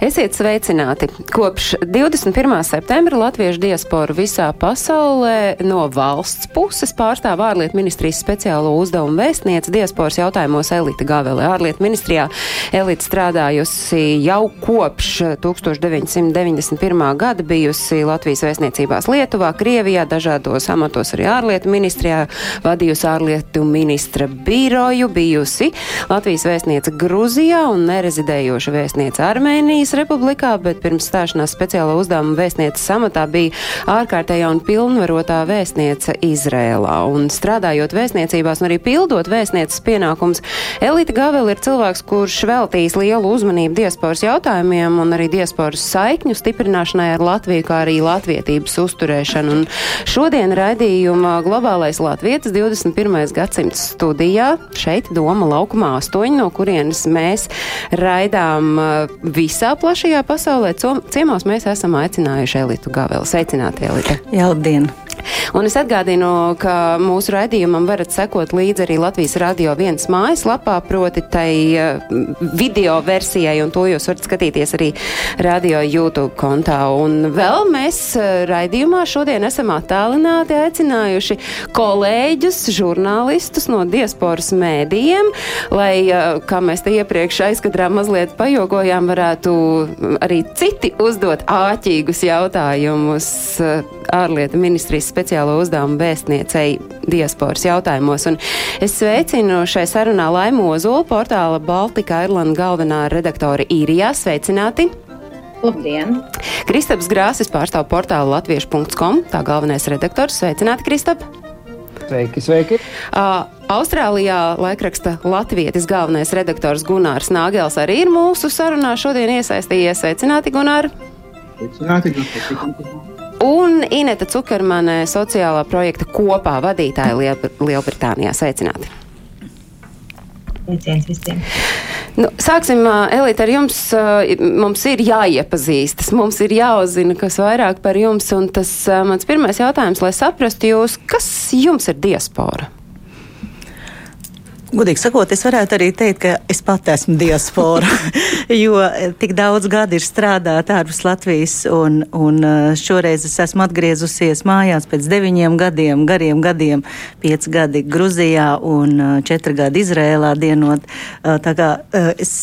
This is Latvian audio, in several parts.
Esiet sveicināti! Kopš 21. septembra latviešu diaspora visā pasaulē no valsts puses pārstāv ārlietu ministrijas speciālo uzdevumu vēstniece diasporas jautājumos Elita Gavele. Ārlietu ministrijā Elita strādājusi jau kopš 1991. gada, bijusi Latvijas vēstniecībās Lietuvā, Krievijā, dažādos amatos arī ārlietu ministrijā, vadījusi ārlietu ministra biroju, bijusi Latvijas vēstniece Gruzijā un nerezidējoša vēstniece Armēnijas. Republikā, bet pirms stāšanās speciāla uzdevuma vēstniece samatā bija ārkārtējā un pilnvarotā vēstniece Izrēlā. Un strādājot vēstniecībās un arī pildot vēstnieces pienākums, Elita Gavela ir cilvēks, kurš veltīs lielu uzmanību diasporas jautājumiem un arī diasporas saikņu stiprināšanai ar Latviju, kā arī latvietības uzturēšanu. Un šodien raidījuma globālais latvietis 21. gadsimts studijā šeit Doma laukumā 8, no kurienes mēs raidām uh, visā plašajā pasaulē. Ciemos mēs esam aicinājuši Elitu Gavelu. Sveicināti, Elita! Jā, labdien! Un es atgādinu, ka mūsu raidījumam varat sekot līdzi arī Latvijas radio viens mājaslapā, proti tai video versijai, un to jūs varat skatīties arī radio YouTube kontā. Un vēl mēs uh, raidījumā šodien esam attālināti aicinājuši kolēģus, žurnālistus no diasporas mēdījiem, lai, uh, kā mēs te iepriekš aizkadrā mazliet pajogojām, varētu arī citi uzdot āķīgus jautājumus uh, ārlietu ministrijas speciālo uzdevumu vēstniecei diasporas jautājumos. Un es sveicinu šai sarunā Laimu Ozolu, portāla Baltika Irlanda galvenā redaktora īrijā. Sveicināti! Labdien! Kristaps Grāsis pārstāv portālu latviešu.com, tā galvenais redaktors. Sveicināti, Kristap! Sveiki, sveiki! Uh, Austrālijā laikraksta Latvijas galvenais redaktors Gunārs Nāgels arī ir mūsu sarunā šodien iesaistījies. Sveicināti, Gunār! Sveicināti! Sveicināti. Un Ineta Cukermane, sociālā projekta kopā vadītāja Liel Lielbritānijā. Sveicināti! Sveiciens visiem! Nu, sāksim, Elīte, ar jums. Mums ir jāiepazīstas, mums ir jāuzzina, kas vairāk par jums. Un tas mans pirmais jautājums, lai saprastu jūs, kas jums ir diaspora? Godīgi sakot, es varētu arī teikt, ka es pati esmu diaspora, jo tik daudz gadu ir strādāt ārpus Latvijas, un, un šoreiz es esmu atgriezusies mājās pēc deviņiem gadiem, gariem gadiem, pieci gadi Gruzijā un četri gadi Izrēlā dienot. Tā kā es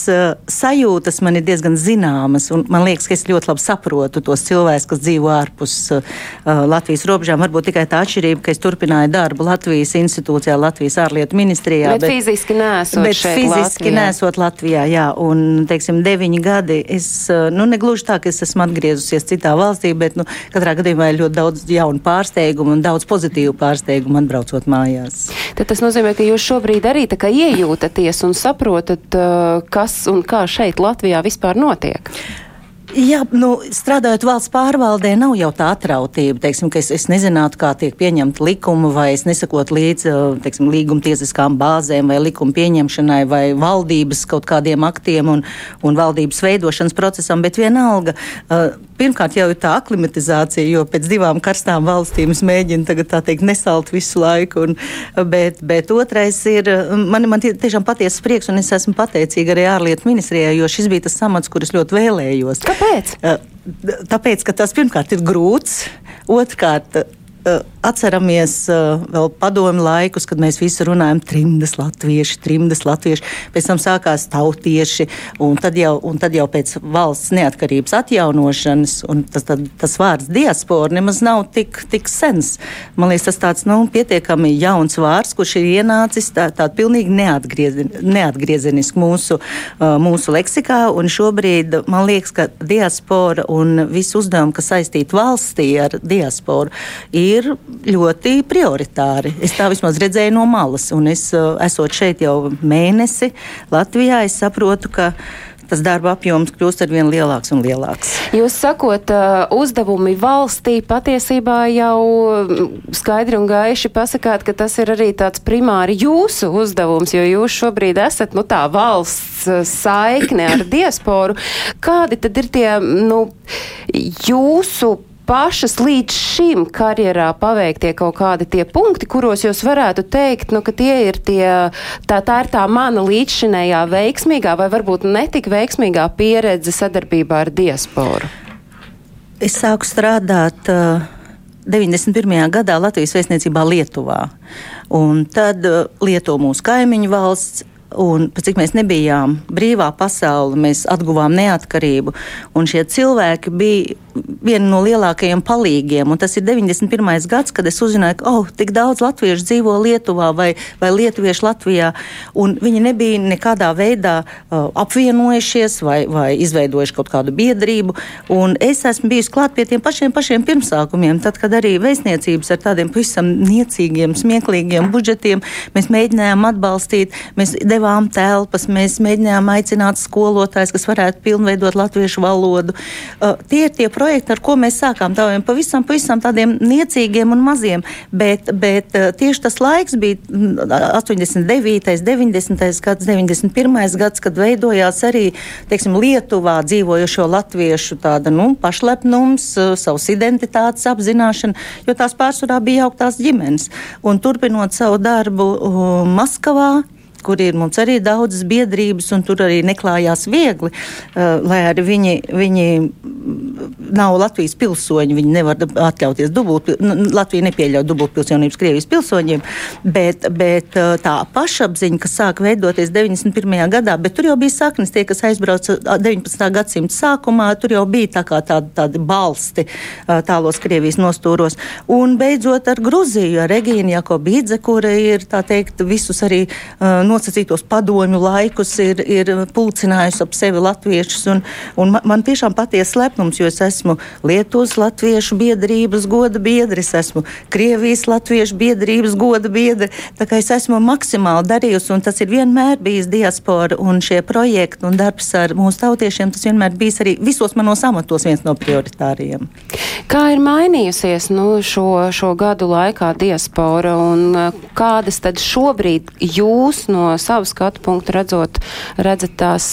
sajūtas man ir diezgan zināmas, un man liekas, ka es ļoti labi saprotu tos cilvēkus, kas dzīvo ārpus Latvijas robežām. Varbūt tikai tā atšķirība, ka es turpināju darbu Latvijas institūcijā, Latvijas ārlietu ministrijā. Bet, bet fiziski nesot bet šeit fiziski Latvijā. nesot Latvijā, jā, un, teiksim, deviņi gadi, es, nu, negluži tā, ka es esmu atgriezusies citā valstī, bet, nu, katrā gadījumā ir ļoti daudz jaunu pārsteigumu un daudz pozitīvu pārsteigumu atbraucot mājās. Tad tas nozīmē, ka jūs šobrīd arī tā kā iejūtaties un saprotat, uh, kas un kā šeit Latvijā vispār notiek. Jā, nu, strādājot valsts pārvaldē, nav jau tā atrautība, teiksim, es, es nezinātu, kā tiek pieņemta likuma, vai es nesakot līdz teiksim, līguma tiesiskām bāzēm, vai likuma pieņemšanai, vai valdības kaut kādiem aktiem un, un valdības veidošanas procesam, bet vienalga. Uh, pirmkārt, jau ir tā aklimatizācija, jo pēc divām karstām valstīm es mēģinu tagad tā teikt nesalt visu laiku, un, bet, bet otrais ir, man, man tie, tiešām patiesas prieks, un es esmu pateicīga arī ārlietu ministrijai, jo šis bija tas samats, kurus ļoti vēlējos. Kāpēc? Tāpēc, ka tas pirmkārt ir grūts, otrkārt. Atceramies uh, vēl padomu laikus, kad mēs visi runājam trimdas latvieši, trimdas latvieši, pēc tam sākās tautieši, un tad jau, un tad jau pēc valsts neatkarības atjaunošanas, un tas, tad, tas vārds diaspora nemaz nav tik, tik sens. Man liekas, tas tāds, nu, pietiekami jauns vārds, kurš ir ienācis tā, tā pilnīgi neatgriezeni, neatgriezeniski mūsu, uh, mūsu leksikā, un šobrīd man liekas, ka diaspora un visi uzdevumi, kas saistīti valstī ar diasporu, ir ļoti prioritāri. Es tā vismaz redzēju no malas, un es esot šeit jau mēnesi Latvijā, es saprotu, ka tas darba apjoms kļūst ar vien lielāks un lielāks. Jūs sakot, uh, uzdevumi valstī patiesībā jau mm, skaidri un gaiši pasakāt, ka tas ir arī tāds primāri jūsu uzdevums, jo jūs šobrīd esat, nu tā, valsts uh, saikne ar diasporu. Kādi tad ir tie, nu, jūsu pašas līdz šim karjerā paveiktie kaut kādi tie punkti, kuros jūs varētu teikt, nu, ka tie ir tie, tā, tā ir tā mana līdzšinējā veiksmīgā vai varbūt netik veiksmīgā pieredze sadarbībā ar diasporu? Es sāku strādāt uh, 91. gadā Latvijas vēstniecībā Lietuvā. Un tad Lietuva mūsu kaimiņu valsts Un cik mēs nebijām brīvā pasaule, mēs atguvām neatkarību. Šie cilvēki bija viena no lielākajiem palīgiem. Un tas ir 91. gads, kad es uzzināju, ka oh, tik daudz latviešu dzīvo Lietuvā vai, vai lietuvieši Latvijā. Viņi nebija nekādā veidā uh, apvienojušies vai, vai izveidojuši kaut kādu biedrību. Un es esmu bijusi klāt pie tiem pašiem, pašiem pirmsākumiem, tad, kad arī vēstniecības ar tādiem pavisam niecīgiem, smieklīgiem budžetiem mēs mēģinājām atbalstīt. Mēs devām telpas, mēs mēģinājām aicināt skolotājus, kas varētu pilnveidot latviešu valodu. Uh, tie ir tie projekti, ar ko mēs sākām. Tādiem pavisam, pavisam tādiem niecīgiem un maziem, bet, bet uh, tieši tas laiks bija 89., 90. gads, 91. gads, kad veidojās arī teiksim, Lietuvā dzīvojošo latviešu tāda nu, pašlepnums, uh, savas identitātes apzināšana, jo tās pārsvarā bija jauktās ģimenes. Un turpinot savu darbu uh, Maskavā, kur ir mums arī daudzas biedrības, un tur arī neklājās viegli, uh, lai arī viņi, viņi nav Latvijas pilsoņi, viņi nevar atļauties dubult, Latvija nepieļauj dubultpilsonības Krievijas pilsoņiem, bet, bet uh, tā pašapziņa, kas sāk veidoties 91. gadā, bet tur jau bija saknes, tie, kas aizbrauca 19. gadsimta sākumā, tur jau bija tā kā tādi, tādi balsti uh, tālos Krievijas nostūros. Un beidzot ar Gruziju, ar Regīnu Jakobīdze, kura ir, tā teikt, visus arī uh, nosacītos padomju laikus ir, ir pulcinājusi ap sevi latviešus. Un, un man, man tiešām patiesi lepnums, jo es esmu Lietuvas latviešu biedrības goda biedri, es esmu Krievijas latviešu biedrības goda biedri. Tā kā es esmu maksimāli darījusi, un tas ir vienmēr bijis diaspora un šie projekti un darbs ar mūsu tautiešiem, tas vienmēr bijis arī visos manos amatos viens no prioritāriem. Kā ir mainījusies nu, šo, šo gadu laikā diaspora un uh, kādas tad šobrīd jūs no no sava skatu punkta redzot, redzat tās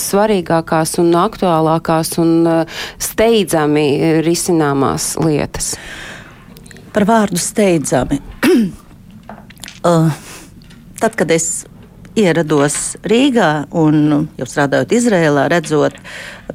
svarīgākās un aktuālākās un steidzami risināmās lietas? Par vārdu steidzami. tad, kad es ierados Rīgā un jau strādājot Izrēlā, redzot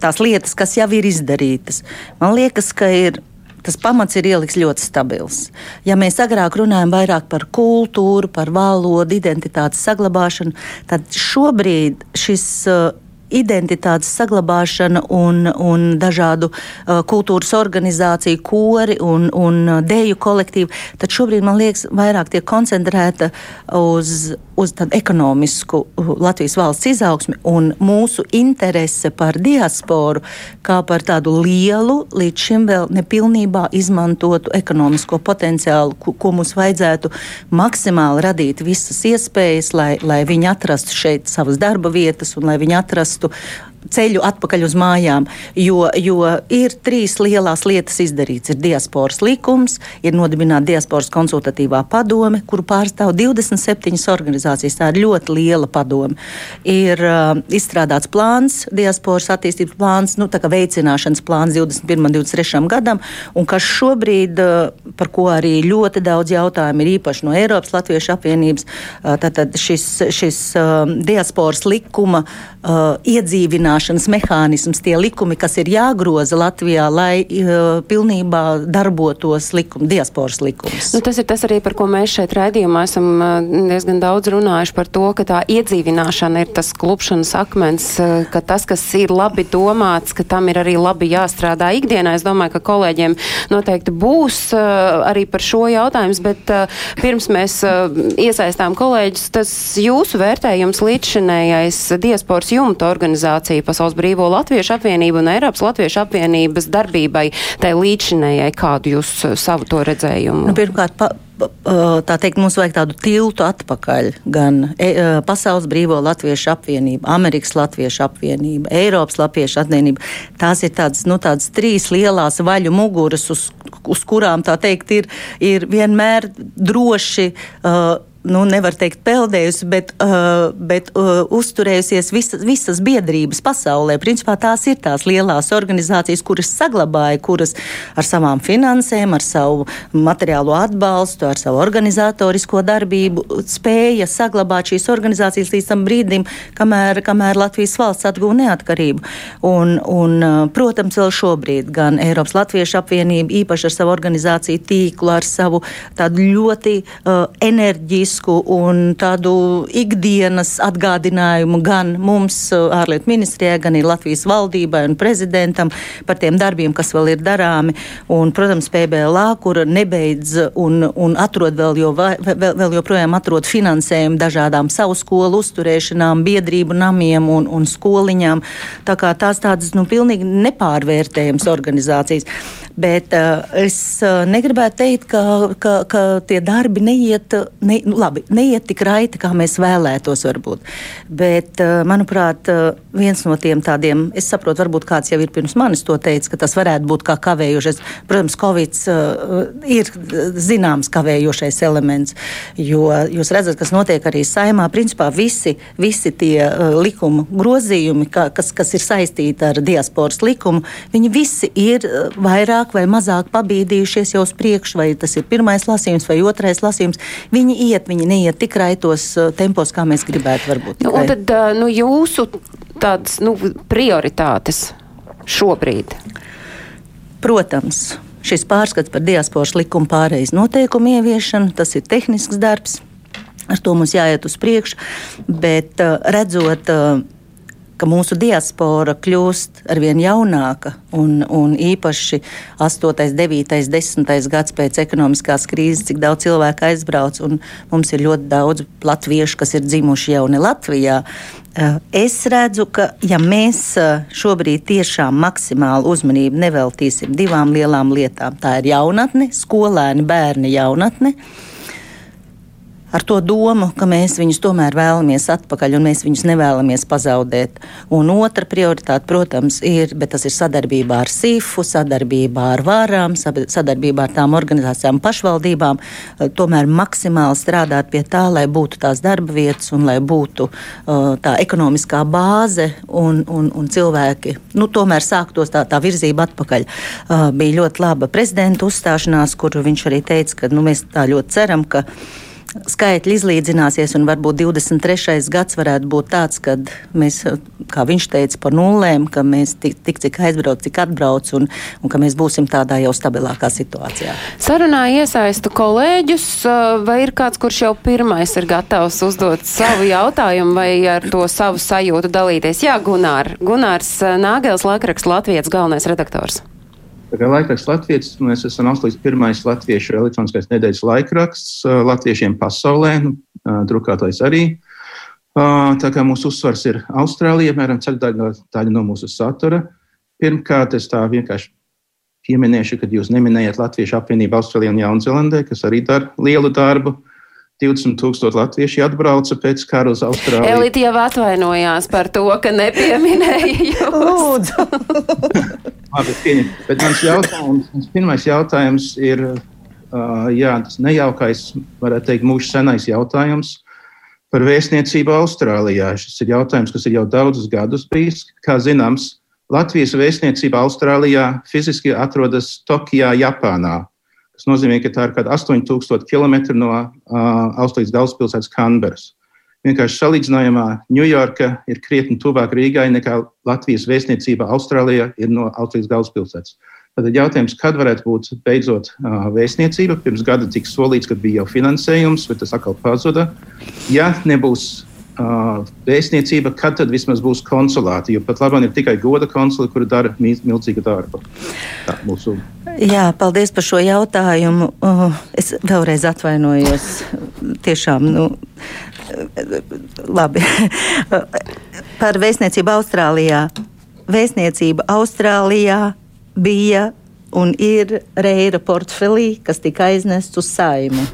tās lietas, kas jau ir izdarītas, man liekas, ka ir tas pamats ir ieliks ļoti stabils. Ja mēs agrāk runājam vairāk par kultūru, par valodu, identitātes saglabāšanu, tad šobrīd šis uh, identitātes saglabāšana un, un dažādu uh, kultūras organizāciju, kori un, un uh, deju kolektīvu, tad šobrīd man liekas, vairāk tiek koncentrēta uz, uz tādu ekonomisku uh, Latvijas valsts izaugsmi un mūsu interese par diasporu kā par tādu lielu, līdz šim vēl nepilnībā izmantotu ekonomisko potenciālu, ko, ko mums vajadzētu maksimāli radīt visas iespējas, lai, lai viņi atrastu šeit savas darba vietas un lai viņi atrastu atrastu ceļu atpakaļ uz mājām. Jo, jo ir trīs lielas lietas izdarīts. Ir diasporas likums, ir nodibināta diasporas konsultatīvā padome, kuru pārstāv 27 organizācijas. Tā ir ļoti liela padome. Ir uh, izstrādāts plāns, diasporas attīstības plāns, nu, veicināšanas plāns 21. un 23. gadam, un kas šobrīd, uh, par ko arī ļoti daudz jautājumu ir īpaši no Eiropas Latviešu apvienības, uh, tad šis, šis uh, diasporas likuma uh, iedzīvinājums veicināšanas mehānisms, tie likumi, kas ir jāgroza Latvijā, lai uh, pilnībā darbotos likuma, diasporas likums. Nu, tas ir tas arī, par ko mēs šeit raidījumā esam uh, diezgan daudz runājuši par to, ka tā iedzīvināšana ir tas klupšanas akmens, uh, ka tas, kas ir labi domāts, ka tam ir arī labi jāstrādā ikdienā. Es domāju, ka kolēģiem noteikti būs uh, arī par šo jautājums, bet uh, pirms mēs uh, iesaistām kolēģus, tas jūsu vērtējums līdzšinējais diasporas jumta organizācija arī Pasaules Brīvo Latviešu apvienību un Eiropas Latviešu apvienības darbībai, tai līdzinējai, kādu jūs uh, savu to redzējumu? Nu, pirmkārt, pa tā teikt, mums vajag tādu tiltu atpakaļ. Gan e, Pasaules brīvo latviešu apvienība, Amerikas latviešu apvienība, Eiropas latviešu apvienība. Tās ir tādas, nu, tādas trīs lielās vaļu muguras, uz, uz kurām tā teikt ir, ir vienmēr droši. Uh, nu, nevar teikt, peldējusi, bet, uh, bet uh, uzturējusies visas, visas biedrības pasaulē. Principā tās ir tās lielās organizācijas, kuras saglabāja, kuras ar savām finansēm, ar savu materiālo atbalstu, ar savu organizatorisko darbību spēja saglabāt šīs organizācijas līdz tam brīdim, kamēr, kamēr Latvijas valsts atguva neatkarību. Un, un, uh, protams, vēl šobrīd gan Eiropas Latviešu apvienība īpaši ar savu organizāciju tīklu, ar savu tādu ļoti uh, enerģisku būtisku un tādu ikdienas atgādinājumu gan mums, uh, ārlietu ministrijai, gan arī Latvijas valdībai un prezidentam par tiem darbiem, kas vēl ir darāmi. Un, protams, PBLA, kur nebeidz un, un atrod vēl, jo, vēl, vēl joprojām atrod finansējumu dažādām savu skolu uzturēšanām, biedrību namiem un, un skoliņām. Tā kā tās tādas, nu, pilnīgi nepārvērtējams organizācijas. Bet uh, es uh, negribētu teikt, ka, ka, ka tie darbi neiet, ne, nu, labi, neiet tik raiti, kā mēs vēlētos, varbūt. Bet, uh, manuprāt, uh, viens no tiem tādiem, es saprotu, varbūt kāds jau ir pirms manis to teicis, ka tas varētu būt kā kavējošais. Protams, Covid uh, ir zināms kavējošais elements, jo jūs redzat, kas notiek arī saimā. Principā visi, visi tie likuma grozījumi, ka, kas, kas ir saistīti ar diasporas likumu, viņi visi ir vairāk vai mazāk pabīdījušies jau uz priekšu, vai tas ir pirmais lasījums vai otrais lasījums. Viņi iet, viņi neiet tik raitos uh, tempos, kā mēs gribētu. Varbūt, nu, tad uh, nu, jūsu tādas nu, prioritātes šobrīd? Protams. Šis pārskats par diasporas likuma pārejas noteikumu ieviešanu, tas ir tehnisks darbs. Ar to mums jāiet uz priekšu, bet uh, redzot ka mūsu diaspora kļūst arvien jaunāka, un, un īpaši 8, 9, 10 gads pēc ekonomiskās krīzes, cik daudz cilvēku aizbrauc, un mums ir ļoti daudz latviešu, kas ir dzimuši jau ne Latvijā. Eh, es redzu, ka ja mēs eh, šobrīd tiešām maksimālu uzmanību neveltīsim divām lielām lietām, tā ir jaunatne, skolēni, bērni jaunatne ar to domu, ka mēs viņus tomēr vēlamies atpakaļ un mēs viņus nevēlamies pazaudēt. Un otra prioritāte, protams, ir, bet tas ir sadarbībā ar SIFU, sadarbībā ar vārām, sadarbībā ar tām organizācijām, pašvaldībām, eh, tomēr maksimāli strādāt pie tā, lai būtu tās darba vietas un lai būtu uh, tā ekonomiskā bāze un, un, un cilvēki, nu, tomēr sāktos tā, tā virzība atpakaļ. Uh, bija ļoti laba prezidenta uzstāšanās, kur viņš arī teica, ka nu, mēs tā ļoti ceram, ka skaitļi izlīdzināsies, un varbūt 23. gads varētu būt tāds, kad mēs, kā viņš teica, par nulēm, ka mēs tik, tik cik aizbrauc, cik atbrauc, un, un ka mēs būsim tādā jau stabilākā situācijā. Sarunā iesaistu kolēģus, vai ir kāds, kurš jau pirmais ir gatavs uzdot savu jautājumu vai ar to savu sajūtu dalīties? Jā, Gunār, Gunārs Nāgels, laikraksts Latvijas galvenais redaktors. Tā kā laikraksts Latvijas, mēs esam auslīdz pirmais latviešu elektroniskais nedēļas laikraksts latviešiem pasaulē, nu, drukātais arī. Tā kā mūsu uzsvars ir Austrālija, apmēram ceturdaļa daļa no mūsu satura. Pirmkārt, es tā vienkārši pieminēšu, ka jūs neminējat Latviešu apvienību Austrālijā un Jaunzēlandē, kas arī dara lielu darbu. 20 tūkstoši latvieši atbrauca pēc kara uz Austrāliju. Elīte jau atvainojās par to, ka nepieminēja jūs. Lūdzu! Labi, pieņem. Bet mans jautājums, mans pirmais jautājums ir, uh, jā, tas nejaukais, varētu teikt, mūžs senais jautājums par vēstniecību Austrālijā. Šis ir jautājums, kas ir jau daudzus gadus bijis. Kā zināms, Latvijas vēstniecība Austrālijā fiziski atrodas Tokijā, Japānā. Tas nozīmē, ka tā ir kaut kāda 8000 km no uh, Austrijas galvaspilsētas Canberas. Vienkārši salīdzinājumā Ņujorka ir krietni tuvāk Rīgai nekā Latvijas vēstniecība Austrālijā ir no Austrijas galvaspilsētas. Tad jautājums, kad varētu būt beidzot uh, vēstniecība? Pirms gada tika solīts, ka bija jau finansējums, bet tas atkal pazuda. Ja nebūs uh, vēstniecība, kad tad vismaz būs konsulāti. Jo pat labi ir tikai goda konsuli, kuri dara milzīgu darbu. Tā, mūsu... Jā, paldies par šo jautājumu. Uh, es vēlreiz atvainojos. Tiešām, nu, labi. par vēstniecību Austrālijā. Vēstniecība Austrālijā bija un ir reira portfelī, kas tika aiznests uz saimu.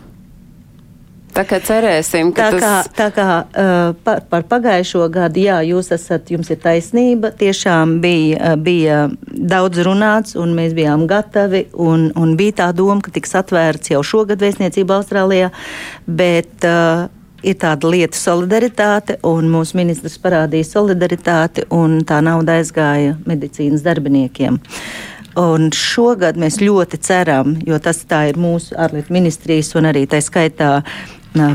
Tā kā cerēsim, ka Tā kā, tas. tā kā uh, par, par pagājušo gadu, jā, jūs esat, jums ir taisnība, tiešām bija, uh, bija daudz runāts, un mēs bijām gatavi, un, un bija tā doma, ka tiks atvērts jau šogad vēstniecība Austrālijā, bet uh, ir tāda lieta solidaritāte, un mūsu ministrs parādīja solidaritāti, un tā nauda aizgāja medicīnas darbiniekiem. Un šogad mēs ļoti ceram, jo tas tā ir mūsu ārlietu ministrijas un arī tā skaitā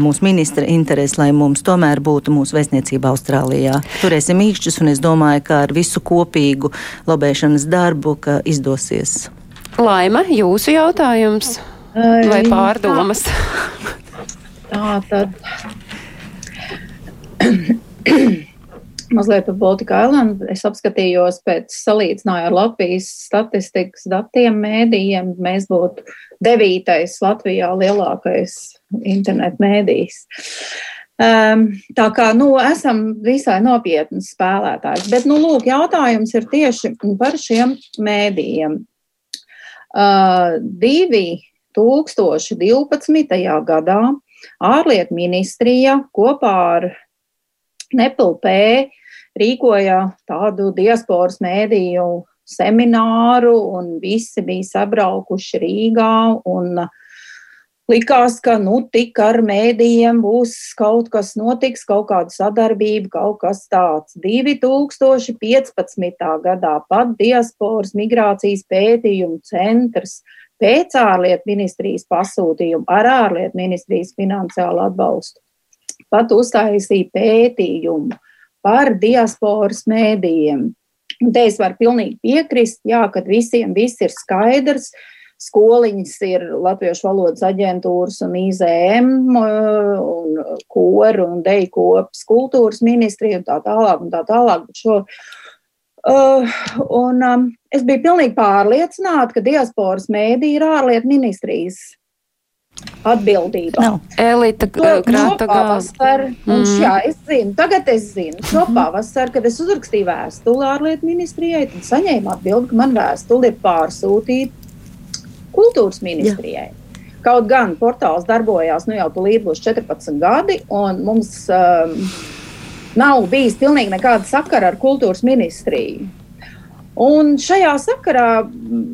mūsu ministra interesi, lai mums tomēr būtu mūsu vēstniecība Austrālijā. Turēsim īkšķus, un es domāju, ka ar visu kopīgu lobēšanas darbu izdosies. Laima, jūsu jautājums vai pārdomas? Tā tad. Mazliet par Baltiku Islandu. Es apskatījos pēc salīdzinājumu ar Latvijas statistikas datiem, mēdījiem. Mēs būtu devītais Latvijā lielākais internetu mēdījis. Um, tā kā nu, esam visai nopietni spēlētājs. Bet, nu, lūk, jautājums ir tieši par šiem mēdījiem. Uh, 2012. gadā ārlietu ministrija kopā ar NEPLP rīkoja tādu diasporas mēdīju semināru, un visi bija sabraukuši Rīgā. Likās, ka nu, tik ar mēdījiem būs kaut kas notiks, kaut kāda sadarbība, kaut kas tāds. 2015. gadā pat diasporas migrācijas pētījumu centrs pēc ārlietu ministrijas pasūtījuma ar ārlietu ministrijas finansiālu atbalstu pat uztaisīja pētījumu par diasporas mēdījiem. Un te es varu pilnīgi piekrist, jā, kad visiem viss ir skaidrs. Skoliņas ir Latviešu valodas aģentūras un IZM un koru un deju kopas kultūras ministrija un tā tālāk un tā tālāk. Bet šo, uh, un um, es biju pilnīgi pārliecināta, ka diasporas mēdī ir ārlietu ministrijas atbildībā. No. Elita krāta pavasar, un mm. jā, es zinu, tagad es zinu, šo mhm. pavasar, kad es uzrakstīju vēstuli ārlietu ministrijai, tad saņēmu atbildi, ka man vēstuli ir pārsūtīta kultūras ministrijai. Jā. Kaut gan portāls darbojās, nu jau tulīt būs 14 gadi, un mums um, nav bijis pilnīgi nekāda sakara ar kultūras ministriju. Un šajā sakarā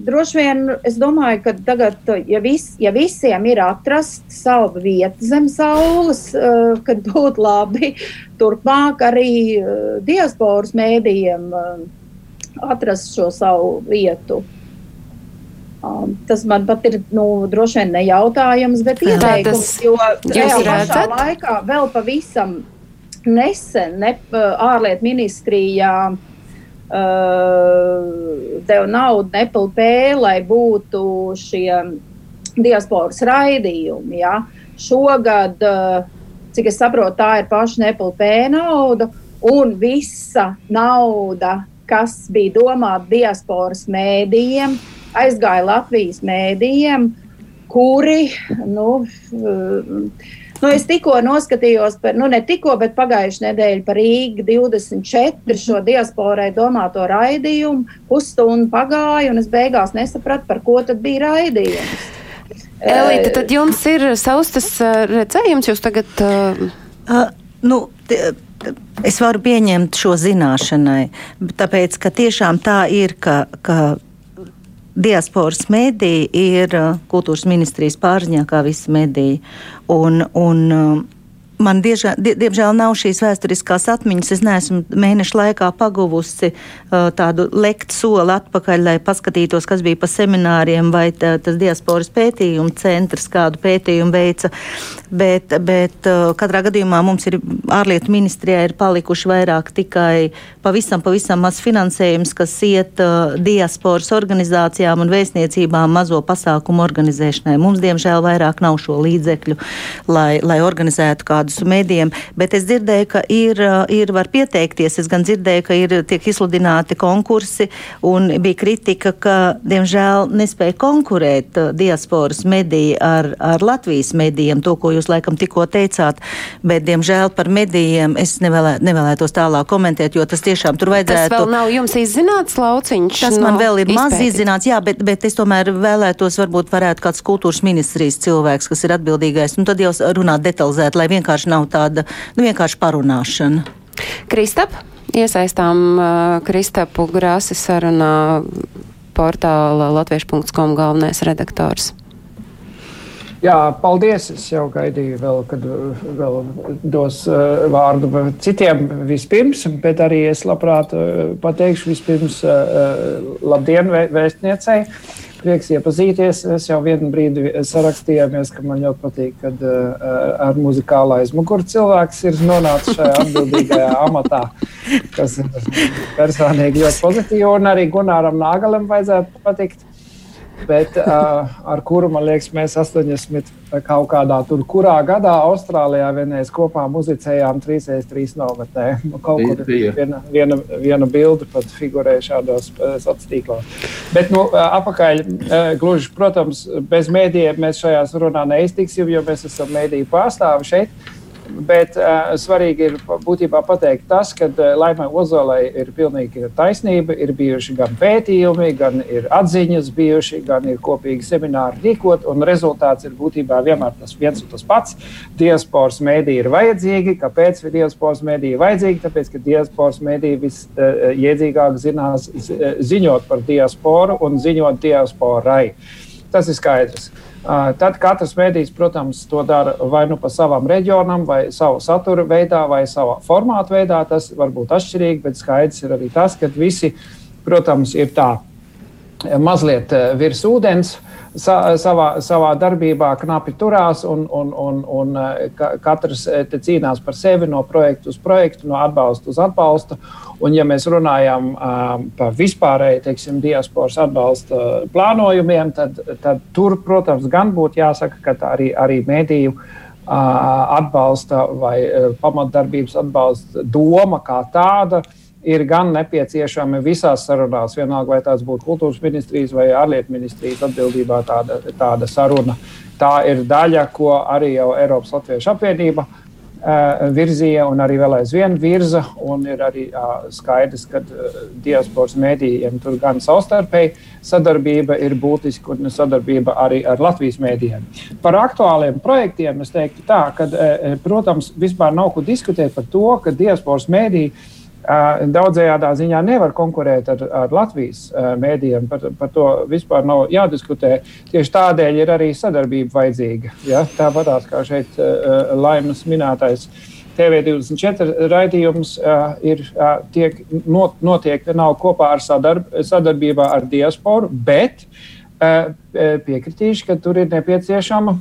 droši vien es domāju, ka tagad, ja, vis, ja visiem ir atrasta sava vieta zem saules, uh, kad būtu labi turpmāk arī uh, diasporas mēdījiem uh, atrast šo savu vietu. Um, tas man pat ir nu, droši vien nejautājums, bet ieteikums, jo tajā pašā laikā vēl pavisam nesen ne, ārlietu ministrijā uh, uh, deva naudu NPLP, lai būtu šie diasporas raidījumi. Ja? Šogad, uh, cik es saprotu, tā ir paša NPLP nauda un visa nauda, kas bija domāta diasporas mēdījiem, aizgāja Latvijas mēdījiem, kuri, nu, uh, Nu, es tikko noskatījos, par, nu ne tikko, bet pagājušajā nedēļā par Rīgas 24 šo diasporai domāto raidījumu. Pusstundu pagāja, un es beigās nesapratu, par ko tad bija raidījums. Elīte, tad jums ir savs tas redzējums, jūs tagad. Uh... Uh, nu, Es varu pieņemt šo zināšanai, tāpēc, ka tiešām tā ir, ka, ka diasporas mediji ir uh, kultūras ministrijas pārziņā, kā visi mediji. Un, un, uh, man diežā, die, diemžēl nav šīs vēsturiskās atmiņas. Es neesmu mēnešu laikā paguvusi uh, tādu lektu soli atpakaļ, lai paskatītos, kas bija pa semināriem vai tā, tas diasporas pētījuma centrs, kādu pētījumu veica. Bet, bet uh, katrā gadījumā mums ir ārlietu ministrijā ir palikuši vairāk tikai pavisam, pavisam maz finansējums, kas iet uh, diasporas organizācijām un vēstniecībām mazo pasākumu organizēšanai. Mums, diemžēl, vairāk nav šo līdzekļu, lai, lai organizētu kādu dažādus mēdījiem, bet es dzirdēju, ka ir, ir var pieteikties. Es gan dzirdēju, ka ir tiek izsludināti konkursi un bija kritika, ka, diemžēl, nespēja konkurēt diasporas mediji ar, ar Latvijas medijiem, to, ko jūs laikam tikko teicāt, bet, diemžēl, par medijiem es nevēlē, nevēlētos tālāk komentēt, jo tas tiešām tur vajadzētu. Tas vēl nav jums izzināts, lauciņš? Tas man no vēl ir maz izpētīt. izzināts, jā, bet, bet es tomēr vēlētos, varbūt varētu kāds kultūras ministrijas cilvēks, kas ir atbildīgais, un tad jau runāt detalizēt, lai vienkārši nav tāda, nu vienkārši parunāšana. Kristap, iesaistām uh, Kristapu Grāsi sarunā portāla latviešu.com galvenais redaktors. Jā, paldies. Es jau gaidīju, vēl, kad vēl dos uh, vārdu citiem vispirms, bet arī es labprāt uh, pateikšu vispirms uh, labdien vē, vēstniecei. Prieks iepazīties. Es jau vienu brīdi sarakstījāmies, ka man ļoti patīk, kad uh, ar muzikālu aizmuguri cilvēks ir nonācis šajā atbildīgajā amatā, kas ir personīgi ļoti pozitīvi. Un arī Gunāram Nāgalam vajadzētu patikt bet uh, ar kuru, man liekas, mēs 80 kaut kādā tur, kurā gadā Austrālijā vienreiz kopā muzicējām 3x3 nometnē. Nu, kaut kur viena, viena, viena bilde pat figurēja šādos sociālos tīklos. Bet, nu, apakaļ, gluži, protams, bez mēdījiem mēs šajās runā neiztiksim, jo mēs esam mēdīju pārstāvi šeit. Bet uh, svarīgi ir būtībā pateikt tas, ka uh, Laimai Ozolai ir pilnīgi taisnība. Ir bijuši gan pētījumi, gan ir atziņas bijuši, gan ir kopīgi semināri rīkot, un rezultāts ir būtībā vienmēr tas viens un tas pats. Diasporas mēdī ir vajadzīgi. Kāpēc ir diasporas mēdī vajadzīgi? Tāpēc, ka diasporas mēdī visiedzīgāk uh, zinās ziņot par diasporu un ziņot diasporai. Tas ir skaidrs. Uh, Tad katrs mēdījis, protams, to dara vai nu pa savam reģionam, vai savu satura veidā, vai savā formātu veidā. Tas var būt atšķirīgi, bet skaidrs ir arī tas, ka visi, protams, ir tā mazliet virs ūdens. Sa, savā, savā darbībā knapi turās, un, un, un, un katrs cīnās par sevi no projekta uz projektu, no atbalsta uz atbalstu. Un, ja mēs runājam um, par vispārēju teiksim, diasporas atbalsta plānojumiem, tad, tad tur, protams, gan būtu jāsaka, ka arī, arī mediju uh, atbalsta vai uh, pamatdarbības atbalsta doma kā tāda ir gan nepieciešami visās sarunās, vienalga vai tās būtu kultūras ministrijas vai ārlietu ministrijas atbildībā tāda, tāda saruna. Tā ir daļa, ko arī jau Eiropas Latviešu apvienība uh, virzīja un arī vēl aizvien virza. Ir arī skaidrs, ka diasporas mēdījiem tur gan savstarpēji sadarbība ir būtiska un sadarbība arī ar Latvijas mēdījiem. Par aktuāliem projektiem es teiktu tā, ka, protams, vispār nav ko diskutēt par to, ka diasporas mēdīji daudzējādā ziņā nevar konkurēt ar, ar Latvijas mēdījiem. Par, par to vispār nav jādiskutē. Tieši tādēļ ir arī sadarbība vajadzīga. Ja? Tāpat kā šeit laimas minētais. TV24 raidījums uh, ir, uh, tiek, not, notiek kopā ar sadarb, sadarbībā ar diasporu, bet uh, piekritīšu, ka tur ir nepieciešama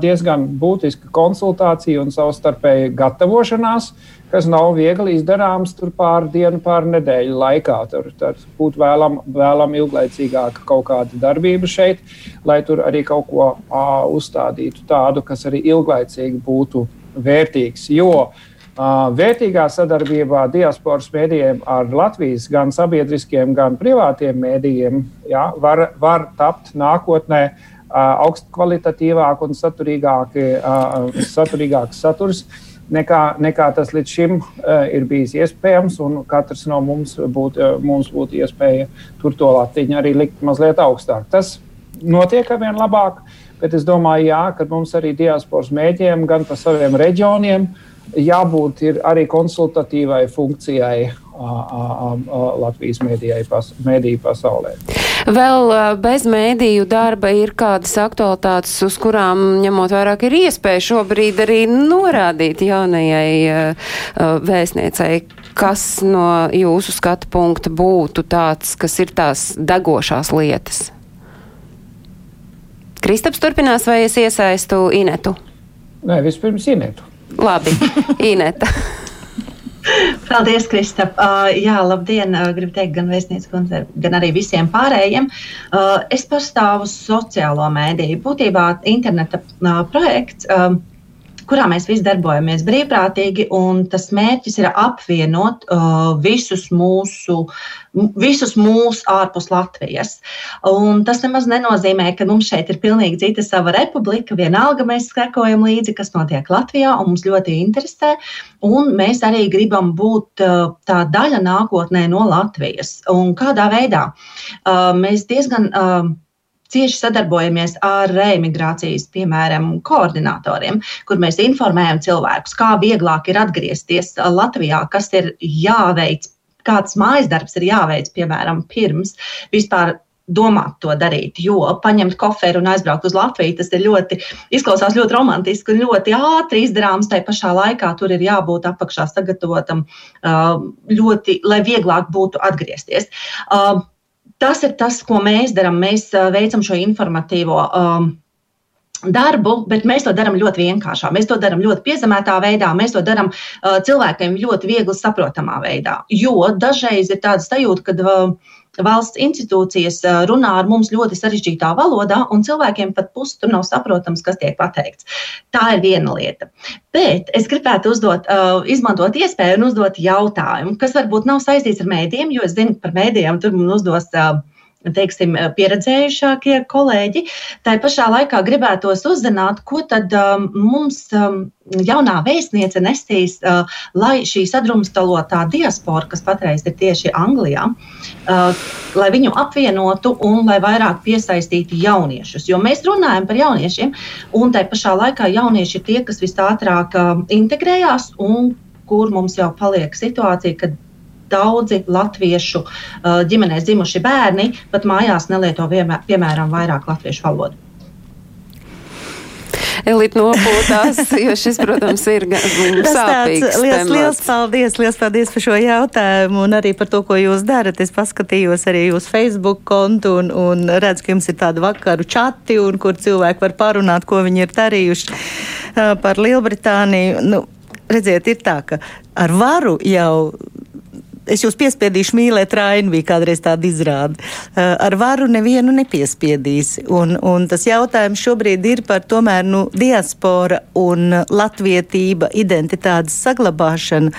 diezgan būtiska konsultācija un savstarpēja gatavošanās. Uh, kas nav viegli izdarāms pāri dienu, pāri nedēļu laikā. Tur, tur būtu vēlama vēlam ilglaicīgāka kaut kāda darbība šeit, lai tur arī kaut ko ā, uzstādītu tādu, kas arī ilglaicīgi būtu vērtīgs. Jo Uh, vērtīgā sadarbībā diasporas mēdījiem ar Latvijas gan sabiedriskiem, gan privātiem mēdījiem ja, var, var tapt nākotnē uh, augstkvalitatīvāk un saturīgāk, uh, saturīgāks saturs. Uh, nekā, nekā tas līdz šim uh, ir bijis iespējams. Katrs no mums būtu, uh, būtu iespēja tur to latiņu arī likt mazliet augstāk. Tas notiek ar vien labāk, bet es domāju, jā, ka mums arī diasporas mēģiem gan par saviem reģioniem jābūt arī konsultatīvai funkcijai Latvijas mēdīju pasaulē. Vēl bez mēdīju darba ir kādas aktualitātes, uz kurām ņemot vairāk ir iespēja šobrīd arī norādīt jaunajai vēstniecei, kas no jūsu skatu punkta būtu tāds, kas ir tās degošās lietas. Kristaps turpinās, vai es iesaistu Inetu? Nē, vispirms Inetu. Labi, Ineta. Paldies, Kristap. Uh, jā, labdien. Uh, gribu teikt gan vēstniecības kundze, gan arī visiem pārējiem. Uh, es pārstāvu sociālo mēdīju. Būtībā interneta uh, projekts. Uh, kurā mēs visi darbojamies brīvprātīgi, un tas mērķis ir apvienot uh, visus mūsu, visus mūsu ārpus Latvijas. Un tas nemaz nenozīmē, ka mums šeit ir pilnīgi cita sava republika. Vienalga mēs sekojam līdzi, kas notiek Latvijā, un mums ļoti interesē. Un mēs arī gribam būt uh, tā daļa nākotnē no Latvijas. Un kādā veidā? Uh, mēs diezgan uh, cieši sadarbojamies ar reimigrācijas, piemēram, koordinatoriem, kur mēs informējam cilvēkus, kā vieglāk ir atgriezties Latvijā, kas ir jāveic, kāds mājas darbs ir jāveic, piemēram, pirms vispār domāt to darīt, jo paņemt koferu un aizbraukt uz Latviju, tas ir ļoti, izklausās ļoti romantiski un ļoti ātri izdarāms. Tā pašā laikā tur ir jābūt apakšā sagatavotam, ļoti, lai vieglāk būtu atgriezties tas ir tas, ko mēs darām. Mēs veicam šo informatīvo. Um, darbu, bet mēs to darām ļoti vienkāršā. Mēs to darām ļoti piezemētā veidā, mēs to darām uh, cilvēkiem ļoti viegli saprotamā veidā. Jo dažreiz ir tāda sajūta, ka uh, valsts institūcijas runā ar mums ļoti sarežģītā valodā, un cilvēkiem pat pusi tur nav saprotams, kas tiek pateikts. Tā ir viena lieta. Bet es gribētu uzdot, izmantot iespēju un uzdot jautājumu, kas varbūt nav saistīts ar mēdījiem, jo es zinu, ka par mēdījiem tur man uzdos teiksim, pieredzējušākie kolēģi. Tā pašā laikā gribētos uzzināt, ko tad um, mums um, jaunā vēstniece nesīs, uh, lai šī sadrumstalotā diaspora, kas patreiz ir tieši Anglijā, uh, lai viņu apvienotu un lai vairāk piesaistītu jauniešus. Jo mēs runājam par jauniešiem, un tā pašā laikā jaunieši ir tie, kas visātrāk uh, integrējās un kur mums jau paliek situācija, kad daudzi latviešu uh, ģimenēs dzimuši bērni pat mājās nelieto vienmēr, piemēram vairāk latviešu valodu. Elīte nopūtās, jo šis, protams, ir sāpīgs. Liels, liels paldies, liels paldies par šo jautājumu un arī par to, ko jūs darat. Es paskatījos arī jūsu Facebook kontu un, un redzu, ka jums ir tādi vakaru čati, un kur cilvēki var parunāt, ko viņi ir darījuši uh, par Lielbritāniju. Nu, redziet, ir tā, ka ar varu jau es jūs piespiedīšu mīlēt Rainu, bija kādreiz tāda izrāde. Uh, ar varu nevienu nepiespiedīs. Un, un tas jautājums šobrīd ir par tomēr nu, diaspora un latvietība, identitātes saglabāšanu.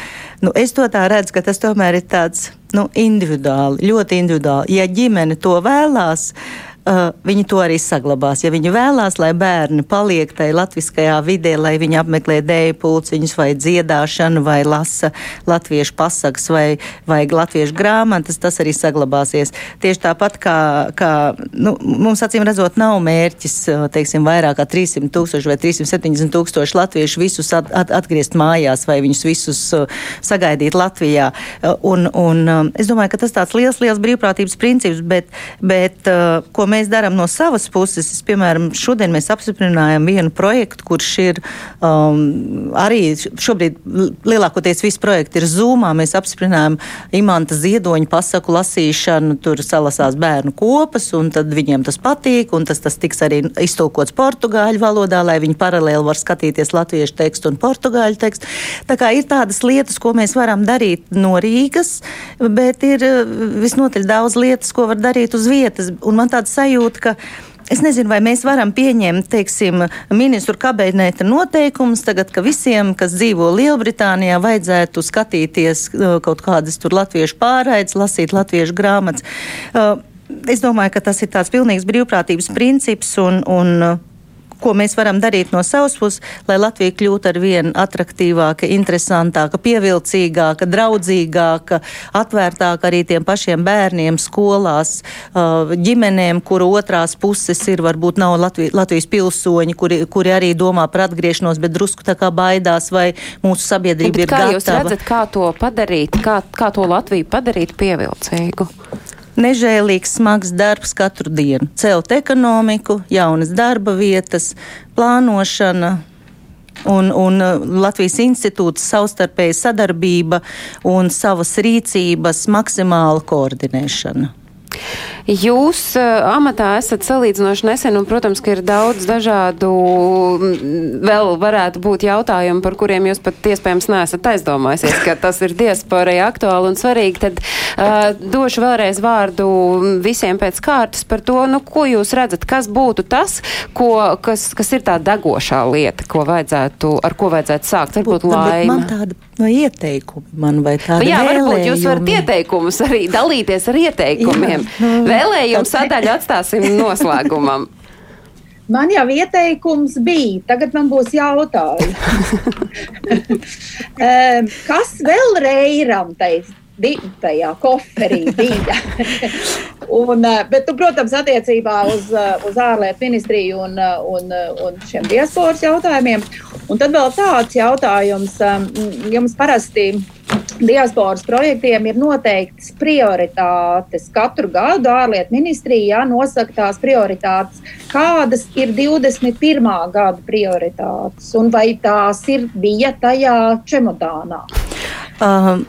Nu, es to tā redzu, ka tas tomēr ir tāds nu, individuāli, ļoti individuāli. Ja ģimene to vēlās, uh, uh, viņi to arī saglabās. Ja viņi vēlās, lai bērni paliek tajā latviskajā vidē, lai viņi apmeklē dēļu pulciņus vai dziedāšanu, vai lasa latviešu pasakas vai, vai latviešu grāmatas, tas arī saglabāsies. Tieši tāpat kā, kā nu, mums acīm redzot, nav mērķis, teiksim, vairāk kā 300 tūkstoši vai 370 tūkstoši latviešu visus at, at, atgriezt mājās vai viņus visus uh, sagaidīt Latvijā. Uh, un, un, um, es domāju, ka tas tāds liels, liels brīvprātības princips, bet, bet uh, ko mēs mēs darām no savas puses, es, piemēram, šodien mēs apstiprinājām vienu projektu, kurš ir um, arī šobrīd lielākoties visi projekti ir Zoomā. Mēs apstiprinājām imanta ziedoņu pasaku lasīšanu, tur salasās bērnu kopas, un tad viņiem tas patīk, un tas, tas tiks arī iztulkots portugāļu valodā, lai viņi paralēli var skatīties latviešu tekstu un portugāļu tekstu. Tā kā ir tādas lietas, ko mēs varam darīt no Rīgas, bet ir uh, visnotaļ daudz lietas, ko var darīt uz vietas. Un man tāds sajūta, ka Es nezinu, vai mēs varam pieņemt, teiksim, ministru kabineta noteikumus tagad, ka visiem, kas dzīvo Lielbritānijā, vajadzētu skatīties uh, kaut kādas tur latviešu pārraides, lasīt latviešu grāmatas. Uh, es domāju, ka tas ir tāds pilnīgs brīvprātības princips un, un ko mēs varam darīt no savas puses, lai Latvija kļūtu ar vien attraktīvāka, interesantāka, pievilcīgāka, draudzīgāka, atvērtāka arī tiem pašiem bērniem skolās, uh, ģimenēm, kuru otrās puses ir varbūt nav Latvijas, Latvijas pilsoņi, kuri, kuri arī domā par atgriešanos, bet drusku tā kā baidās, vai mūsu sabiedrība bet ir kā gatava. Kā jūs redzat, kā to padarīt, kā, kā to Latviju padarīt pievilcīgu? Nežēlīgs, smags darbs katru dienu. Celt ekonomiku, jaunas darba vietas, plānošana. Un, un uh, Latvijas institūts savstarpēja sadarbība un savas rīcības maksimāla koordinēšana. Jūs uh, amatā esat salīdzinoši nesen, un, protams, ka ir daudz dažādu vēl varētu būt jautājumi, par kuriem jūs pat iespējams neesat aizdomājusies, ka tas ir diasporai aktuāli un svarīgi. Tad uh, došu vēlreiz vārdu visiem pēc kārtas par to, nu, ko jūs redzat, kas būtu tas, ko, kas, kas ir tā degošā lieta, ko vajadzētu, ar ko vajadzētu sākt. Varbūt laima. Man tāda no ieteikumi man vai tāda. Jā, varbūt jūs varat ieteikumus arī dalīties ar ieteikumiem. Nu, Vēlējumu sadaļu atstāsim noslēgumam. Man jau ieteikums bija, tagad man būs jautājums. Kas vēl reiram tajā koferī bija. un, bet, tu, protams, attiecībā uz, uz ārlietu ministriju un, un, un šiem diasporas jautājumiem. Un tad vēl tāds jautājums, jums parasti diasporas projektiem ir noteiktas prioritātes. Katru gadu ārlietu ministrijā nosaka tās prioritātes, kādas ir 21. gada prioritātes un vai tās ir bija tajā čemodānā. Uh,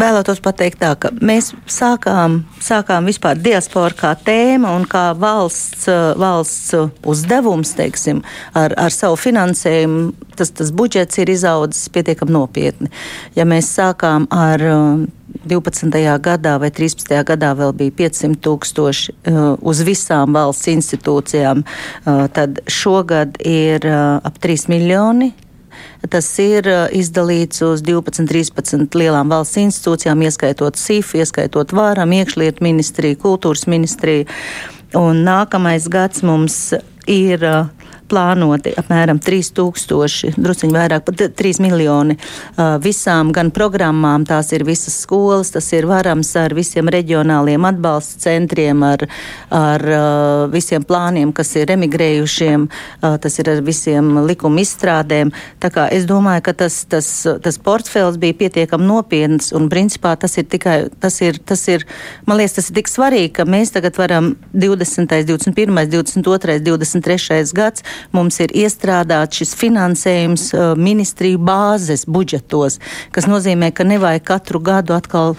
vēlētos pateikt tā, ka mēs sākām, sākām vispār diasporu kā tēma un kā valsts, valsts uzdevums, teiksim, ar, ar savu finansējumu. Tas, tas budžets ir izaudzis pietiekami nopietni. Ja mēs sākām ar uh, 12. gadā vai 13. gadā vēl bija 500 tūkstoši uz visām valsts institūcijām, tad šogad ir ap 3 miljoni Tas ir uh, izdalīts uz 12, 13 lielām valsts institūcijām, ieskaitot SIF, ieskaitot Vāram, iekšlietu ministriju, kultūras ministriju. Un nākamais gads mums ir uh, plānoti apmēram 3000, drusciņi vairāk, pat 3 miljoni uh, visām gan programmām. Tās ir visas skolas, tas ir varams ar visiem reģionāliem atbalsta centriem, ar, ar uh, visiem plāniem, kas ir emigrējušiem, uh, tas ir ar visiem likuma izstrādēm. Tā kā es domāju, ka tas, tas, tas portfels bija pietiekami nopietns un principā tas ir tikai, tas ir, tas ir, man liekas, tas ir tik svarīgi, ka mēs tagad varam 20., 21., 22., 23. gads mums ir iestrādāts šis finansējums uh, ministriju bāzes budžetos, kas nozīmē, ka nevajag katru gadu atkal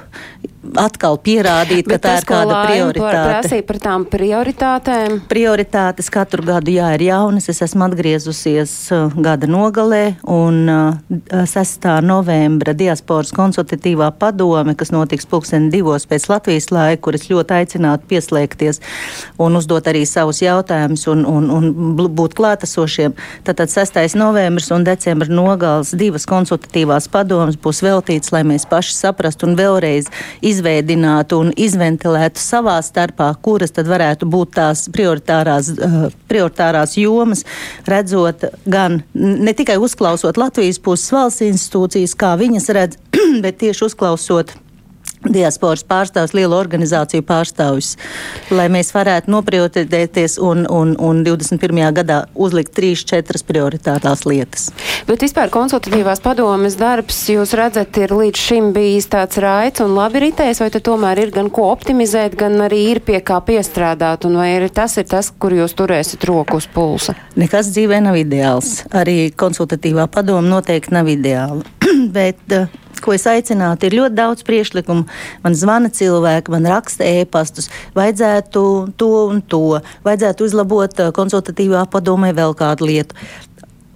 atkal pierādīt, Bet ka tā tas, ir kāda prioritāte. Prasīja par tām prioritātēm. Prioritātes katru gadu jā, ir jaunas. Es esmu atgriezusies uh, gada nogalē un uh, 6. novembra diasporas konsultatīvā padome, kas notiks pulksten divos pēc Latvijas laika, kur es ļoti aicinātu pieslēgties un uzdot arī savus jautājumus un, un, un būt klātesošiem. Tātad 6. novembris un decembra nogals divas konsultatīvās padomas būs veltīts, lai mēs paši saprastu un vēlreiz izdarītu izveidinātu un izventilētu savā starpā, kuras tad varētu būt tās prioritārās, uh, prioritārās jomas, redzot gan ne tikai uzklausot Latvijas puses valsts institūcijas, kā viņas redz, bet tieši uzklausot diasporas pārstāvs, lielu organizāciju pārstāvjus, lai mēs varētu noprioritēties un, un, un 21. gadā uzlikt trīs, četras prioritārās lietas. Bet vispār konsultatīvās padomes darbs, jūs redzat, ir līdz šim bijis tāds raids un labi ritējis, vai tomēr ir gan ko optimizēt, gan arī ir pie kā piestrādāt, un vai ir tas ir tas, kur jūs turēsiet roku uz pulsa? Nekas dzīvē nav ideāls. Arī konsultatīvā padoma noteikti nav ideāla. Bet, uh, ko es aicinātu, ir ļoti daudz priekšlikumu. Man zvana cilvēki, man raksta ēpastus, vajadzētu to un to, vajadzētu uzlabot uh, konsultatīvā padomē vēl kādu lietu.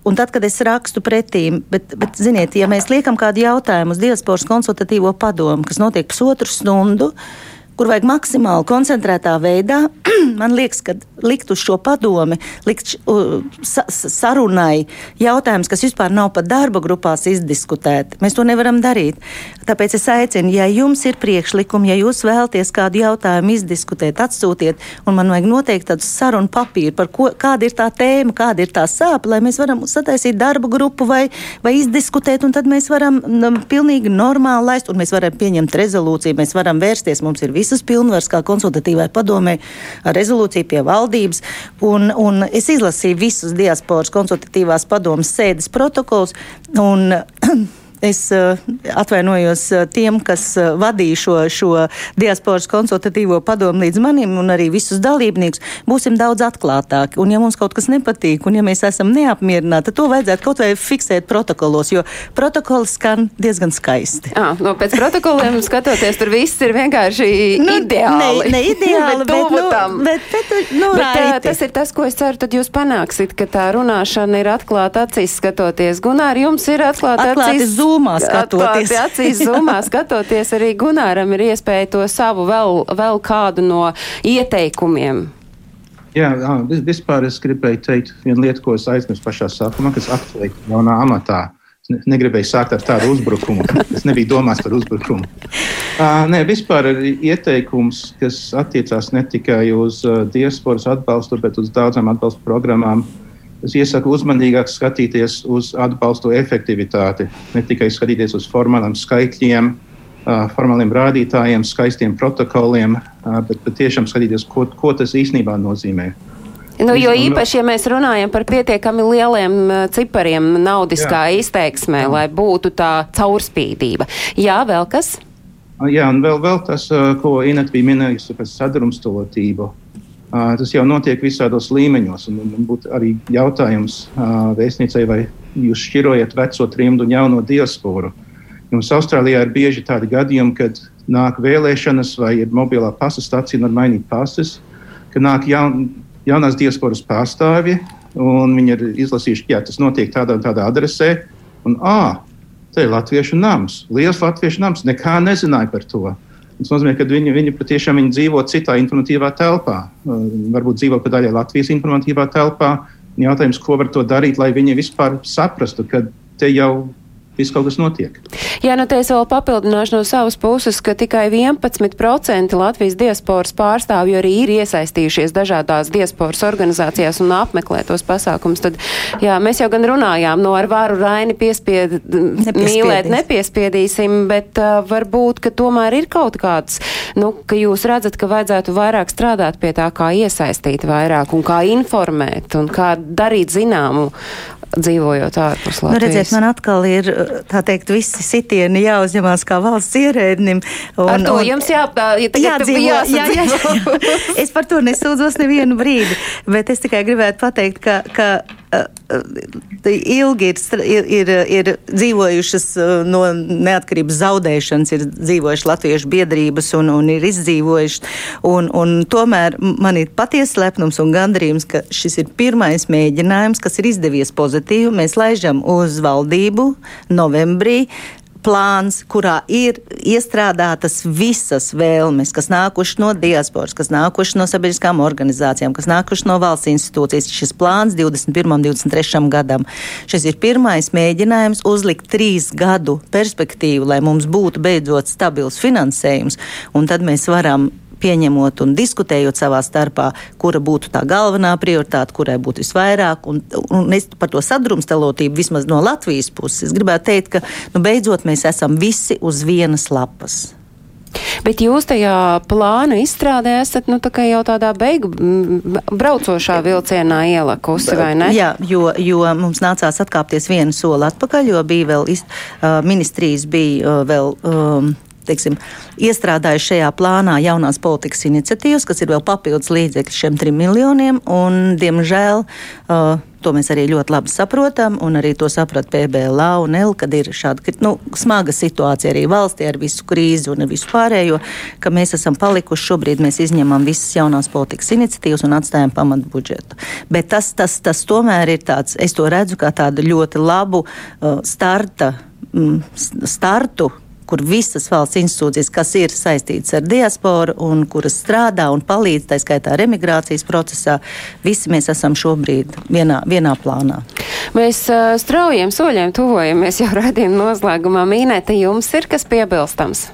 Un tad, kad es rakstu pretī, bet, bet ziniet, ja mēs liekam kādu jautājumu uz diasporas konsultatīvo padomu, kas notiek pusotru stundu, uh, kur vajag maksimāli koncentrētā veidā, man liekas, ka likt uz šo padomi, likt uh, sa sarunai jautājums, kas vispār nav pat darba grupās izdiskutēti. Mēs to nevaram darīt. Tāpēc es aicinu, ja jums ir priekšlikumi, ja jūs vēlaties kādu jautājumu izdiskutēt, atsūtiet, un man vajag noteikti tādu sarunu papīru, par ko, kāda ir tā tēma, kāda ir tā sāpe, lai mēs varam sataisīt darba grupu vai, vai izdiskutēt, un tad mēs varam um, pilnīgi normāli laist, un mēs varam pieņemt rezolūciju, mēs varam vērsties, mums ir visi visas pilnvaras kā konsultatīvai padomē ar rezolūciju pie valdības. Un, un es izlasīju visus diasporas konsultatīvās padomas sēdes protokols. Un, es atvainojos tiem, kas vadīja šo, šo diasporas konsultatīvo padomu līdz manim un arī visus dalībniekus. Būsim daudz atklātāki. Un, ja mums kaut kas nepatīk, un ja mēs esam neapmierināti, tad to vajadzētu kaut vai fiksēt protokolos, jo protokoli skan diezgan skaisti. À, no pēc protokoliem skatoties, tur viss ir vienkārši nu, ideāli. Ne, ne ideāli, bet, bet, nu, bet, bet, nu, bet raiti. tas ir tas, ko es ceru, tad jūs panāksit, ka tā runāšana ir atklāta acīs skatoties. Gunār, jums ir atklāta acīs. Zūmā skatoties. Atklāti acīs zūmā skatoties, arī Gunāram ir iespēja to savu vēl, vēl kādu no ieteikumiem. Jā, vispār es gribēju teikt vienu lietu, ko es aizmirsu pašā sākumā, kas aktuāli jaunā amatā. Es negribēju sākt ar tādu uzbrukumu. Es nebiju domājis par uzbrukumu. Uh, nē, vispār ir ieteikums, kas attiecās ne tikai uz uh, diasporas atbalstu, bet uz daudzām atbalsta programmām. Es iesaku uzmanīgāk skatīties uz atbalstu efektivitāti, ne tikai skatīties uz formāliem skaitļiem, uh, formāliem rādītājiem, skaistiem protokoliem, uh, bet patiešām skatīties, ko, ko tas īstenībā nozīmē. Nu, jo īpaši, ja mēs runājam par pietiekami lieliem cipariem naudiskā Jā. izteiksmē, lai būtu tā caurspīdība. Jā, vēl kas? Jā, un vēl, vēl tas, ko Inês bija minējusi par sadrumstalotību. Tas jau notiek visādos līmeņos. Man būtu arī jautājums vēstniecei, vai jūs šķirojat veco trimdu un jauno diasporu. Mums Austrālijā ir bieži tādi gadījumi, kad nāk vēlēšanas vai ir mobilā pasta stācija un var mainīt pasas, ka nāk jaun, jaunās diasporas pārstāvji, un viņi ir izlasījuši, ka tas notiek tādā un tādā adresē. Un, ah, te ir latviešu nams, liels latviešu nams, nekā nezināja par to. Tas nozīmē, ka viņi, viņi patiešām viņi dzīvo citā informatīvā telpā. Varbūt dzīvo pa daļai Latvijas informatīvā telpā. Jautājums, ko var to darīt, lai viņi vispār saprastu, ka te jau viss kaut kas notiek. Jā, nu te es vēl papildināšu no savas puses, ka tikai 11% Latvijas diasporas pārstāvju arī ir iesaistījušies dažādās diasporas organizācijās un apmeklē tos pasākums. Tad, jā, mēs jau gan runājām, no ar varu Raini piespied, mīlēt nepiespiedīsim, bet uh, varbūt, ka tomēr ir kaut kāds, nu, ka jūs redzat, ka vajadzētu vairāk strādāt pie tā, kā iesaistīt vairāk un kā informēt un kā darīt zināmu dzīvojot ārpus Latvijas. Nu, redziet, man atkal ir, tā teikt, visi sitieni jāuzņemās kā valsts ierēdnim. Un, Ar to un, jums jā, ja jādzīvo, jā, jā, jā. Es par to nesūdzos nevienu brīdi, bet es tikai gribētu pateikt, ka, ka ilgi ir, ir, ir dzīvojušas no neatkarības zaudēšanas, ir dzīvojuši latviešu biedrības un, un ir izdzīvojuši. Un, un tomēr man ir patiesa lepnums un gandarījums, ka šis ir pirmais mēģinājums, kas ir izdevies pozitīvi. Mēs laižam uz valdību novembrī plāns, kurā ir iestrādātas visas vēlmes, kas nākuši no diasporas, kas nākuši no sabiedriskām organizācijām, kas nākuši no valsts institūcijas. Šis plāns 21. un 23. gadam. Šis ir pirmais mēģinājums uzlikt trīs gadu perspektīvu, lai mums būtu beidzot stabils finansējums, un tad mēs varam pieņemot un diskutējot savā starpā, kura būtu tā galvenā prioritāte, kurai būtu visvairāk. Un, un es par to sadrumstalotību vismaz no Latvijas puses gribētu teikt, ka nu, beidzot mēs esam visi uz vienas lapas. Bet jūs tajā plāna izstrādē esat nu, tā jau tādā beigu braucošā vilcienā ielikusi, vai ne? Jā, jo, jo mums nācās atkāpties vienu soli atpakaļ, jo bija vēl iz, ministrijas bija vēl. Um, teiksim, iestrādājuši šajā plānā jaunās politikas iniciatīvas, kas ir vēl papildus līdzekļi šiem trim miljoniem. Un, diemžēl uh, to mēs arī ļoti labi saprotam, un arī to saprot PBLA un L, kad ir šāda nu, smaga situācija arī valstī ar visu krīzi un visu pārējo, ka mēs esam palikuši šobrīd, mēs izņemam visas jaunās politikas iniciatīvas un atstājam pamatu budžetu. Bet tas, tas, tas tomēr ir tāds, es to redzu kā tādu ļoti labu uh, starta, mm, startu kur visas valsts institūcijas, kas ir saistītas ar diasporu un kuras strādā un palīdz, tā skaitā ar emigrācijas procesā, visi mēs esam šobrīd vienā, vienā plānā. Mēs uh, straujiem soļiem tuvojamies jau redzījuma noslēgumā. Mīnēta, jums ir kas piebilstams?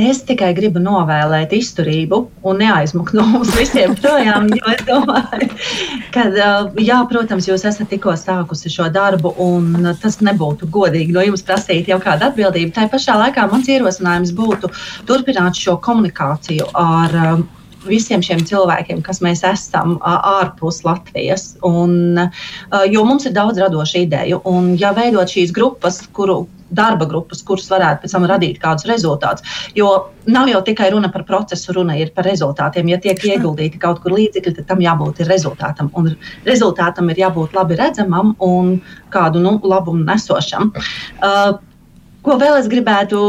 Es tikai gribu novēlēt izturību un neaizmukt no mums visiem projām. Jo es domāju, ka, jā, protams, jūs esat tikko sākusi šo darbu, un tas nebūtu godīgi no jums prasīt jau kādu atbildību. Tā pašā laikā mans ierosinājums būtu turpināt šo komunikāciju ar visiem šiem cilvēkiem, kas mēs esam ārpus Latvijas. Un, jo mums ir daudz radošu ideju, un ja veidot šīs grupas, kuru darba grupas, kuras varētu pēc tam radīt kādus rezultātus. Jo nav jau tikai runa par procesu, runa ir par rezultātiem. Ja tiek ieguldīti kaut kur līdzekļi, tad tam jābūt rezultātam. Un rezultātam ir jābūt labi redzamam un kādu nu, labumu nesošam. Uh, Ko vēl es gribētu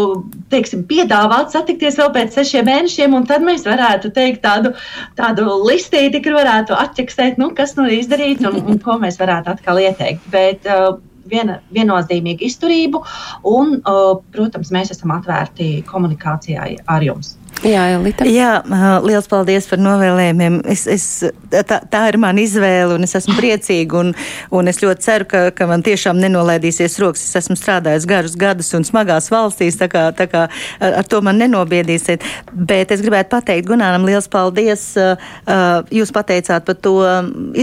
teiksim, piedāvāt, satikties vēl pēc sešiem mēnešiem, un tad mēs varētu teikt tādu, tādu listīti, kur varētu atķeksēt, nu, kas nu ir izdarīts un, un ko mēs varētu atkal ieteikt. Bet, uh, viena, viennozīmīgu izturību, un, uh, protams, mēs esam atvērti komunikācijai ar jums. Jā, Elita. Jā, liels paldies par novēlējumiem. Es, es, tā, tā ir mana izvēle, un es esmu priecīga, un, un es ļoti ceru, ka, ka man tiešām nenolaidīsies rokas. Es esmu strādājis garus gadus un smagās valstīs, tā kā, tā kā ar, to man nenobiedīsiet. Bet es gribētu pateikt Gunāram liels paldies. Jūs pateicāt par to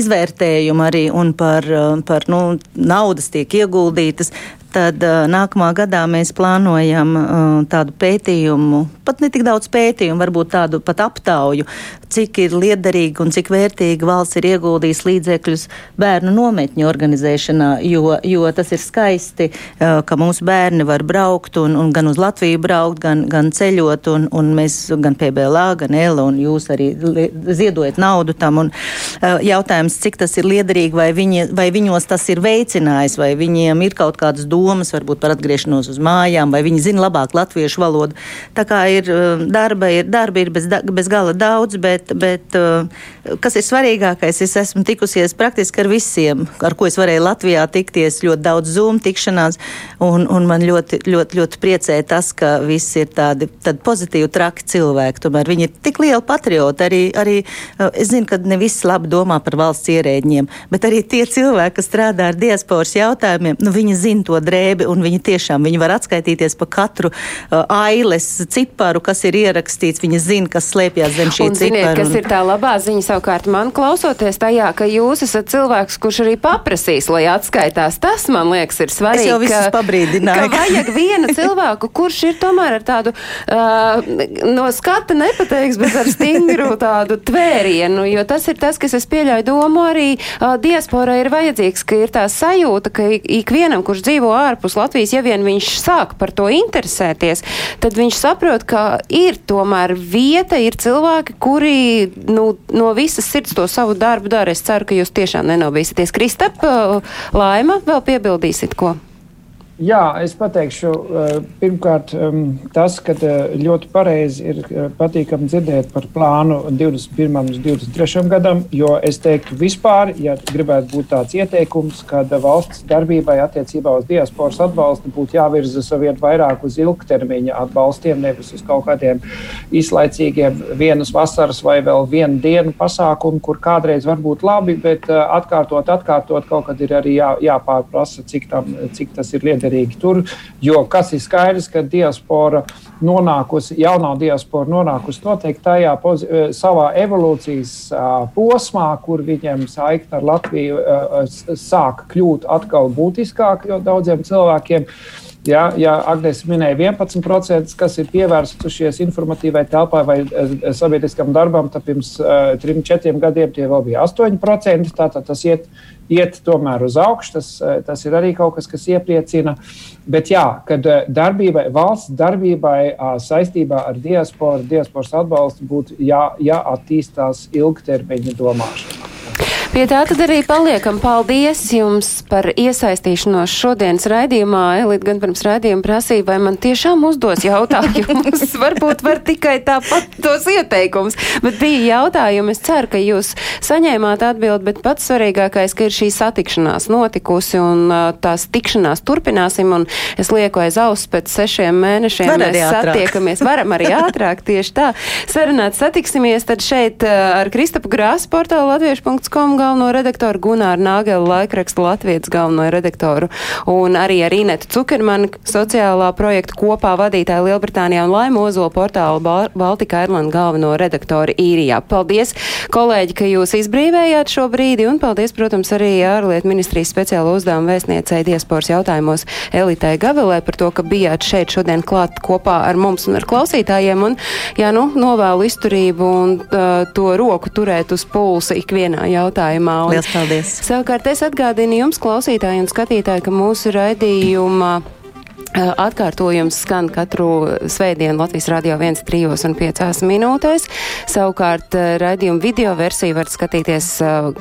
izvērtējumu arī un par, par nu, naudas tiek ieguldītas tad nākamā gadā mēs plānojam tādu pētījumu, pat ne tik daudz pētījumu, varbūt tādu pat aptauju, cik ir liederīgi un cik vērtīgi valsts ir ieguldījis līdzekļus bērnu nometņu organizēšanā, jo, jo tas ir skaisti, ka mūsu bērni var braukt un, un gan uz Latviju braukt, gan, gan ceļot, un, un mēs gan PBLA, gan ELA, un jūs arī ziedojat naudu tam, un jautājums, cik tas ir liederīgi, vai, viņi, vai viņos tas ir veicinājis, vai viņiem ir kaut kādas domas, varbūt par atgriešanos uz mājām, vai viņi zina labāk latviešu valodu. Tā kā ir um, darba, ir, darba ir bez, bez gala daudz, bet, bet uh, kas ir svarīgākais, es esmu tikusies praktiski ar visiem, ar ko es varēju Latvijā tikties, ļoti daudz Zoom tikšanās, un, un man ļoti, ļoti, ļoti priecē tas, ka visi ir tādi, tādi pozitīvi, traki cilvēki. Tomēr viņi ir tik lieli patrioti. Arī, arī uh, es zinu, ka ne visi labi domā par valsts ierēģiem, bet arī tie cilvēki, kas strādā ar diasporas jautājumiem, nu, viņi zina to drēbi, un viņi tiešām viņi var atskaitīties pa katru uh, ailes ciparu, kas ir ierakstīts. Viņi zina, kas slēpjas zem šī un, ziniet, cipara. Kas ir tā labā ziņa savukārt man klausoties tajā, ka jūs esat cilvēks, kurš arī paprasīs, lai atskaitās. Tas, man liekas, ir svarīgi. Es jau visus pabrīdināju. Ka vajag vienu cilvēku, kurš ir tomēr ar tādu uh, no skata nepateiks, bet ar stingru tādu tvērienu, jo tas ir tas, kas es pieļauju domu arī uh, diasporai ir vajadzīgs, ka ir tā sajūta, ka ikvienam, kurš dzīvo ārpus Latvijas, ja vien viņš sāk par to interesēties, tad viņš saprot, ka ir tomēr vieta, ir cilvēki, kuri nu, no visas sirds to savu darbu dara. Es ceru, ka jūs tiešām nenobīsieties. Kristap, Laima, vēl piebildīsit ko? Jā, es pateikšu, eh, pirmkārt, tas, ka eh, ļoti pareizi ir eh, patīkami dzirdēt par plānu 21. un 23. gadam, jo es teiktu, vispār, ja gribētu būt tāds ieteikums, ka valsts darbībai attiecībā uz diasporas atbalstu būtu jāvirza savien vairāk uz ilgtermiņa atbalstiem, nevis uz kaut kādiem īslaicīgiem vienas vasaras vai vēl vienu dienu pasākumu, kur kādreiz var būt labi, bet atkārtot, atkārtot kaut kad ir arī jā, jāpārprasa, cik, tam, cik tas ir liederīgi liederīgi tur. Jo kas ir skaidrs, ka diaspora nonākusi, jaunā diaspora nonākusi noteikti tajā eh, savā evolūcijas posmā, kur viņiem saikne ar Latviju sāk kļūt atkal būtiskāk daudziem cilvēkiem. Ja, ja Agnēs minēja 11%, kas ir pievērsušies informatīvai telpai vai sabiedriskam darbam, tad pirms uh, trim, četriem gadiem tie vēl bija 8%. Tātad tas iet iet tomēr uz augšu. Tas, eh, tas ir arī kaut kas, kas iepriecina. Bet jā, kad eh, darbībai, valsts darbībai saistībā ar diasporu, diasporas atbalstu būtu jā, jāattīstās ilgtermiņa domāšana. Pie tā tad arī paliekam. Paldies jums par iesaistīšanos šodienas raidījumā. Elīt gan pirms raidījuma prasīja, vai man tiešām uzdos jautājumus. Varbūt var tikai tāpat tos ieteikums, bet bija jautājumi. Es ceru, ka jūs saņēmāt atbildi, bet pats svarīgākais, ka ir šī satikšanās notikusi un tās tikšanās turpināsim. Un es lieku aiz auss pēc sešiem mēnešiem. Var mēs satiekamies. Varam arī ātrāk tieši tā. Sarunāt satiksimies tad šeit ar Kristapu Grāsu portālu latviešu.com galveno redaktoru, Gunāru Nāgelu laikrakstu Latvijas galveno redaktoru un arī ar Inetu Cukermanu sociālā projekta kopā vadītāju Lielbritānijā un Laimu Ozolu portālu Baltika Airland galveno redaktoru īrijā. Paldies, kolēģi, ka jūs izbrīvējāt šo brīdi un paldies, protams, arī ārlietu ministrijas speciālo uzdevumu vēstniecei diasporas jautājumos Elitai Gavilē par to, ka bijāt šeit šodien klāt kopā ar mums un ar klausītājiem. Un, jā, nu, novēlu izturību un uh, to roku turēt uz pulsa ikvienā jautājumā. Un, Lielas paldies! Savukārt es atgādinu jums, klausītāji un skatītāji, ka mūsu raidījuma Atkārtojums skan katru svētdienu Latvijas radio 1, 3 un 5 minūtēs. Savukārt raidījuma video versiju varat skatīties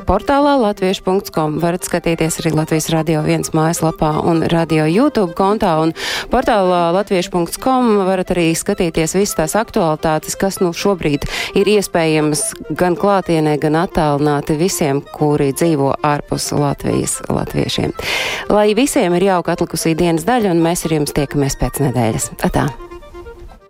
portālā latviešu.com, varat skatīties arī Latvijas radio 1 mājaslapā un radio YouTube kontā un portālā latviešu.com varat arī skatīties visas tās aktualitātes, kas nu šobrīd ir iespējams gan klātienē, gan attālināti visiem, kuri dzīvo ārpus Latvijas latviešiem. Lai visiem ir jauka atlikusī dienas daļa un mēs ar jums tiekamies pēc nedēļas. Atā!